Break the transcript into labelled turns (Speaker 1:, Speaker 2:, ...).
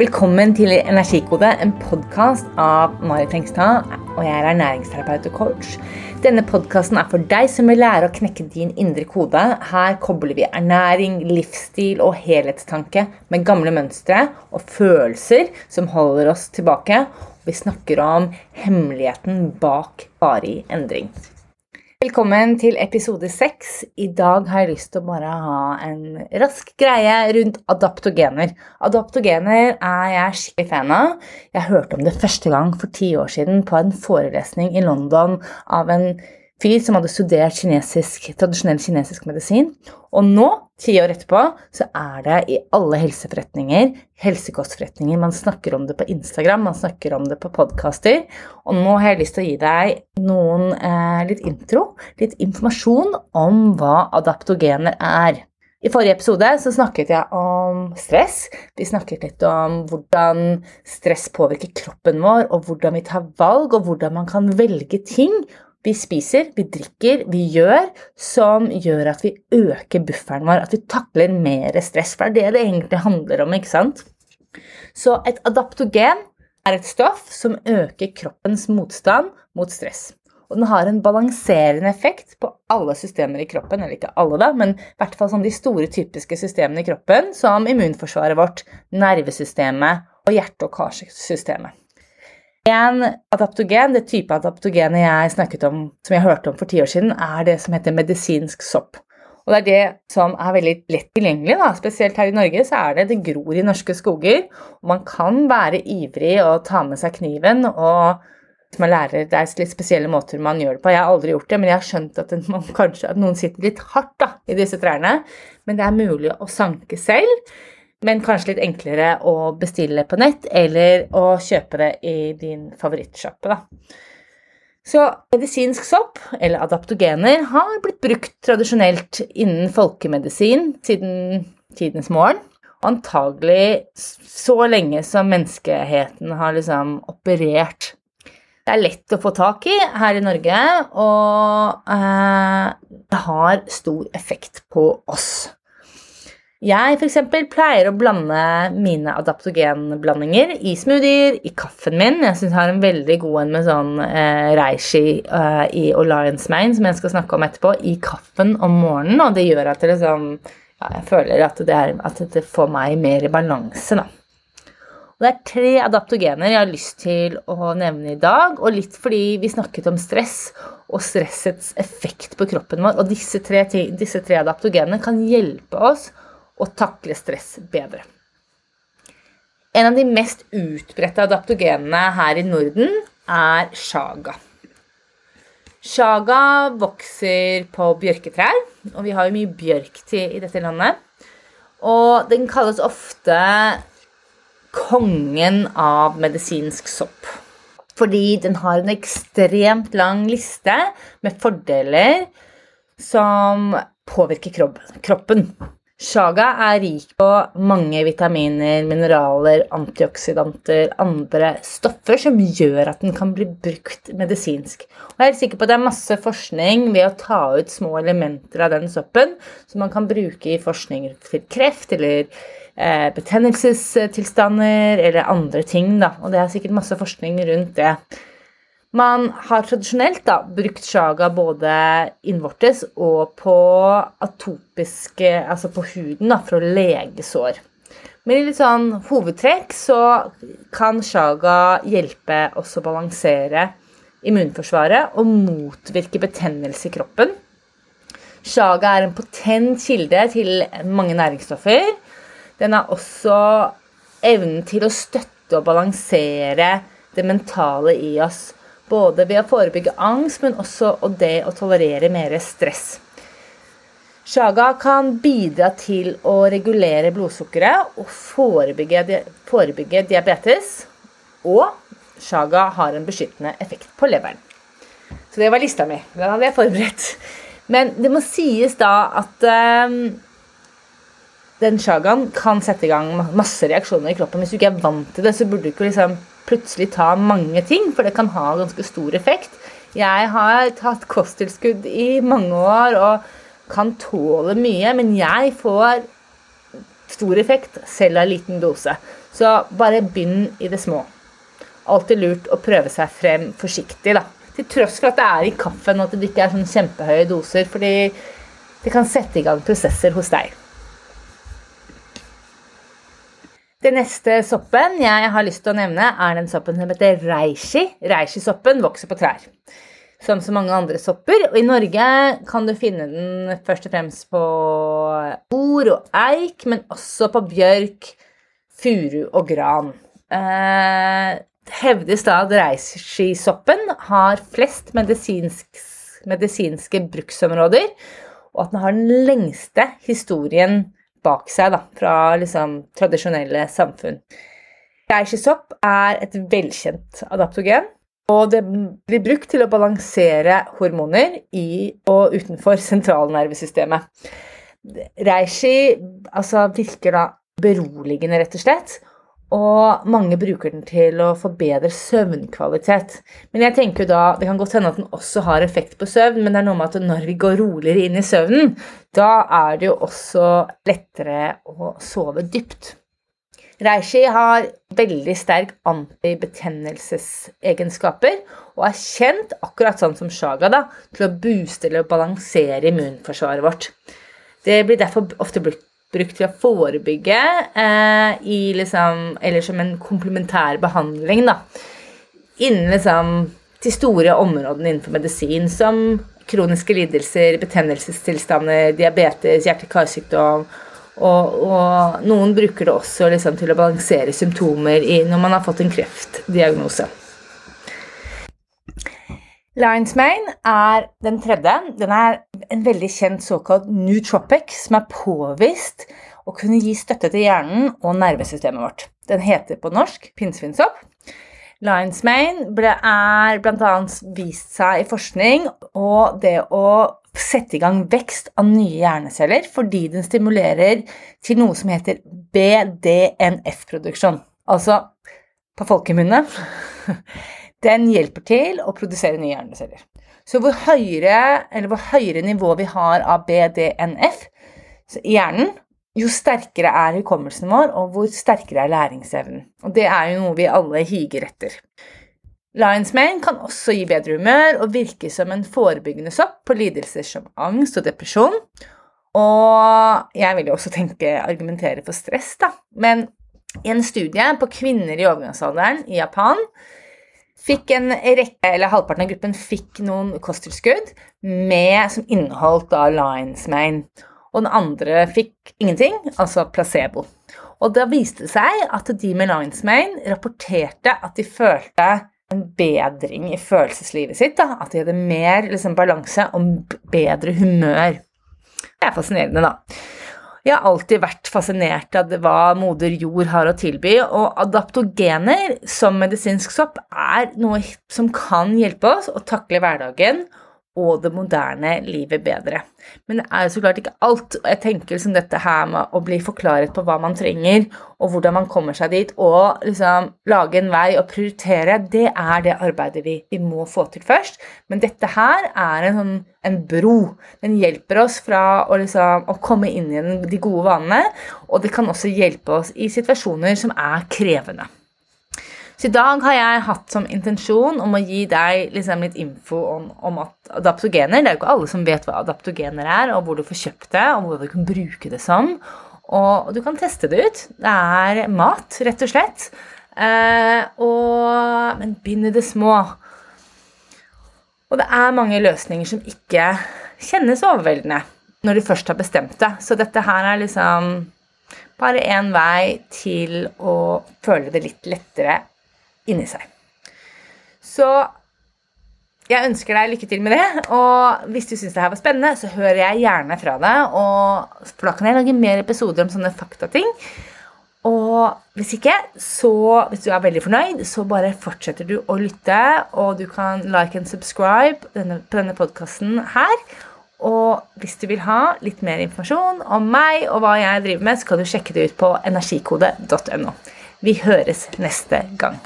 Speaker 1: Velkommen til Energikode, en podkast av Marit Hengstad. Og jeg er ernæringsterapeut og coach. Denne podkasten er for deg som vil lære å knekke din indre kode. Her kobler vi ernæring, livsstil og helhetstanke med gamle mønstre og følelser som holder oss tilbake. Vi snakker om hemmeligheten bak varig endring. Velkommen til episode seks. I dag har jeg lyst til å bare ha en rask greie rundt adaptogener. Adaptogener er jeg skikkelig fan av. Jeg hørte om det første gang for ti år siden på en forelesning i London av en fyr som hadde studert kinesisk, tradisjonell kinesisk medisin. Og nå, ti år etterpå, så er det i alle helseforretninger, helsekostforretninger, man snakker om det på Instagram, man snakker om det på podkaster. Og nå har jeg lyst til å gi deg noen eh, litt intro, litt informasjon om hva adaptogener er. I forrige episode så snakket jeg om stress. Vi snakket litt om hvordan stress påvirker kroppen vår, og hvordan vi tar valg, og hvordan man kan velge ting vi spiser, vi drikker, vi gjør, som gjør at vi øker bufferen vår, at vi takler mer stress. For det er det det egentlig handler om, ikke sant? Så et adaptogen er et stoff som øker kroppens motstand mot stress. Og den har en balanserende effekt på alle systemer i kroppen, eller ikke alle, da, men i hvert fall sånn de store typiske systemene i kroppen, som immunforsvaret vårt, nervesystemet og hjerte- og karsystemet. En adaptogen, det type adaptogenet jeg snakket om, som jeg hørte om for ti år siden, er det som heter medisinsk sopp. Og det er det som er veldig lett tilgjengelig, da. spesielt her i Norge. så er det Det gror i norske skoger. og Man kan være ivrig og ta med seg kniven. og man lærer, Det er litt spesielle måter man gjør det på. Jeg har aldri gjort det, men jeg har skjønt at, man, kanskje, at noen sitter litt hardt da, i disse trærne. Men det er mulig å sanke selv men kanskje litt enklere å bestille på nett eller å kjøpe det i din favorittsjappe. Så medisinsk sopp, eller adaptogener, har blitt brukt tradisjonelt innen folkemedisin siden tidens morgen. Antagelig så lenge som menneskeheten har liksom operert. Det er lett å få tak i her i Norge, og eh, det har stor effekt på oss. Jeg f.eks. pleier å blande mine adaptogenblandinger i smoothier, i kaffen min. Jeg syns jeg har en veldig god en med sånn eh, reishi eh, i Alliance Main, som jeg skal snakke om etterpå, i kaffen om morgenen. Og det gjør at det liksom, ja, jeg føler at det, er, at det, får meg mer i balanse. da. Og det er tre adaptogener jeg har lyst til å nevne i dag. Og litt fordi vi snakket om stress og stressets effekt på kroppen vår. Og disse tre, disse tre adaptogenene kan hjelpe oss og takle stress bedre. En av de mest utbredte adaptogenene her i Norden er shaga. Shaga vokser på bjørketrær, og vi har jo mye bjørk til i dette landet. Og den kalles ofte kongen av medisinsk sopp. Fordi den har en ekstremt lang liste med fordeler som påvirker kroppen. Shaga er rik på mange vitaminer, mineraler, antioksidanter, andre stoffer som gjør at den kan bli brukt medisinsk. Og jeg er sikker på at det er masse forskning ved å ta ut små elementer av den soppen som man kan bruke i forskning til kreft eller eh, betennelsestilstander eller andre ting. Da. Og det er sikkert masse forskning rundt det. Man har tradisjonelt da, brukt shaga både innvortes og på atopiske Altså på huden da, for å lege sår. Men i litt sånn hovedtrekk så kan shaga hjelpe oss å balansere immunforsvaret og motvirke betennelse i kroppen. Shaga er en potent kilde til mange næringsstoffer. Den har også evnen til å støtte og balansere det mentale i oss. Både ved å forebygge angst, men også det å tolerere mer stress. Shaga kan bidra til å regulere blodsukkeret og forebygge, forebygge diabetes. Og shaga har en beskyttende effekt på leveren. Så det var lista mi. Den hadde jeg forberedt. Men det må sies da at um, den sjagaen kan sette i gang masse reaksjoner i kroppen. Hvis du ikke er vant til det, så burde du ikke liksom plutselig ta mange ting, for det kan ha ganske stor effekt. Jeg har tatt kosttilskudd i mange år og kan tåle mye, men jeg får stor effekt, selv av liten dose. Så bare begynn i det små. Alltid lurt å prøve seg frem forsiktig, da. Til tross for at det er i kaffen og at det ikke er sånn kjempehøye doser. Fordi det kan sette i gang prosesser hos deg. Den neste soppen jeg har lyst til å nevne, er den soppen som heter reishi. Reishi-soppen vokser på trær som så mange andre sopper. Og i Norge kan du finne den først og fremst på bord og eik, men også på bjørk, furu og gran. Eh, hevdes da at reishi-soppen har flest medisinsk, medisinske bruksområder, og at den har den lengste historien bak seg da, fra liksom, tradisjonelle samfunn. Reiskisopp er et velkjent adaptogen og det blir brukt til å balansere hormoner i og utenfor sentralnervesystemet. Reishi altså, virker da beroligende, rett og slett. Og mange bruker den til å forbedre søvnkvalitet. Men jeg tenker jo da, det kan godt hende at den også har effekt på søvn, men det er noe med at når vi går roligere inn i søvnen, da er det jo også lettere å sove dypt. Reishi har veldig sterk antibetennelsesegenskaper og er kjent, akkurat sånn som shaga, da, til å booste eller balansere immunforsvaret vårt. Det blir derfor ofte brukt, brukt til å forebygge eh, liksom, eller som en komplementær behandling da, innen liksom, de store områdene innenfor medisin, som kroniske lidelser, betennelsestilstander, diabetes, hjerte-karsykdom og, og, noen bruker det også liksom, til å balansere symptomer i, når man har fått en kreftdiagnose. Lions Mane er den tredje. Den er en veldig kjent såkalt nootropic som er påvist å kunne gi støtte til hjernen og nervesystemet vårt. Den heter på norsk pinnsvinsopp. Lions Mane er bl.a. vist seg i forskning, og det å sette i gang vekst av nye hjerneceller fordi den stimulerer til noe som heter BDNF-produksjon. Altså på folkemunne Den hjelper til å produsere nye hjerneceller. Så hvor høyere, hvor høyere nivå vi har av BDNF i hjernen, jo sterkere er hukommelsen vår, og hvor sterkere er læringsevnen. Og det er jo noe vi alle higer etter. Lions Mane kan også gi bedre humør og virke som en forebyggende sopp på lidelser som angst og depresjon. Og jeg vil jo også tenke argumentere for stress, da. Men i en studie på kvinner i overgangsalderen i Japan fikk en rekke, eller halvparten av gruppen fikk noen kosttilskudd med, som inneholdt da Lions Main. Og den andre fikk ingenting, altså placebo. Og da viste det seg at de med Lions Main rapporterte at de følte en bedring i følelseslivet sitt. Da. At de hadde mer liksom, balanse og bedre humør. Det er fascinerende, da. Jeg har alltid vært fascinert av hva moder jord har å tilby, og adaptogener som medisinsk sopp er noe som kan hjelpe oss å takle hverdagen og det moderne livet bedre. Men det er jo så klart ikke alt. og Jeg tenker liksom dette her med å bli forklaret på hva man trenger, og hvordan man kommer seg dit, og liksom lage en vei og prioritere, det er det arbeidet vi, vi må få til først. Men dette her er en, sånn, en bro. Den hjelper oss fra å, liksom, å komme inn i de gode vanene, og det kan også hjelpe oss i situasjoner som er krevende. Så i dag har jeg hatt som intensjon om å gi deg liksom litt info om, om adaptogener. Det er jo ikke alle som vet hva adaptogener er, og hvor du får kjøpt det, og hvor du kan bruke det som. Og du kan teste det ut. Det er mat, rett og slett. Eh, og, men begynn i det små. Og det er mange løsninger som ikke kjennes overveldende når du først har bestemt det. Så dette her er liksom bare én vei til å føle det litt lettere inni seg. Så jeg ønsker deg lykke til med det. Og hvis du syns det her var spennende, så hører jeg gjerne fra deg. Og, for da kan jeg lage mer episoder om sånne faktating. Og hvis ikke, så hvis du er veldig fornøyd, så bare fortsetter du å lytte. Og du kan like and subscribe denne, på denne podkasten her. Og hvis du vil ha litt mer informasjon om meg og hva jeg driver med, så kan du sjekke det ut på energikode.no. Vi høres neste gang.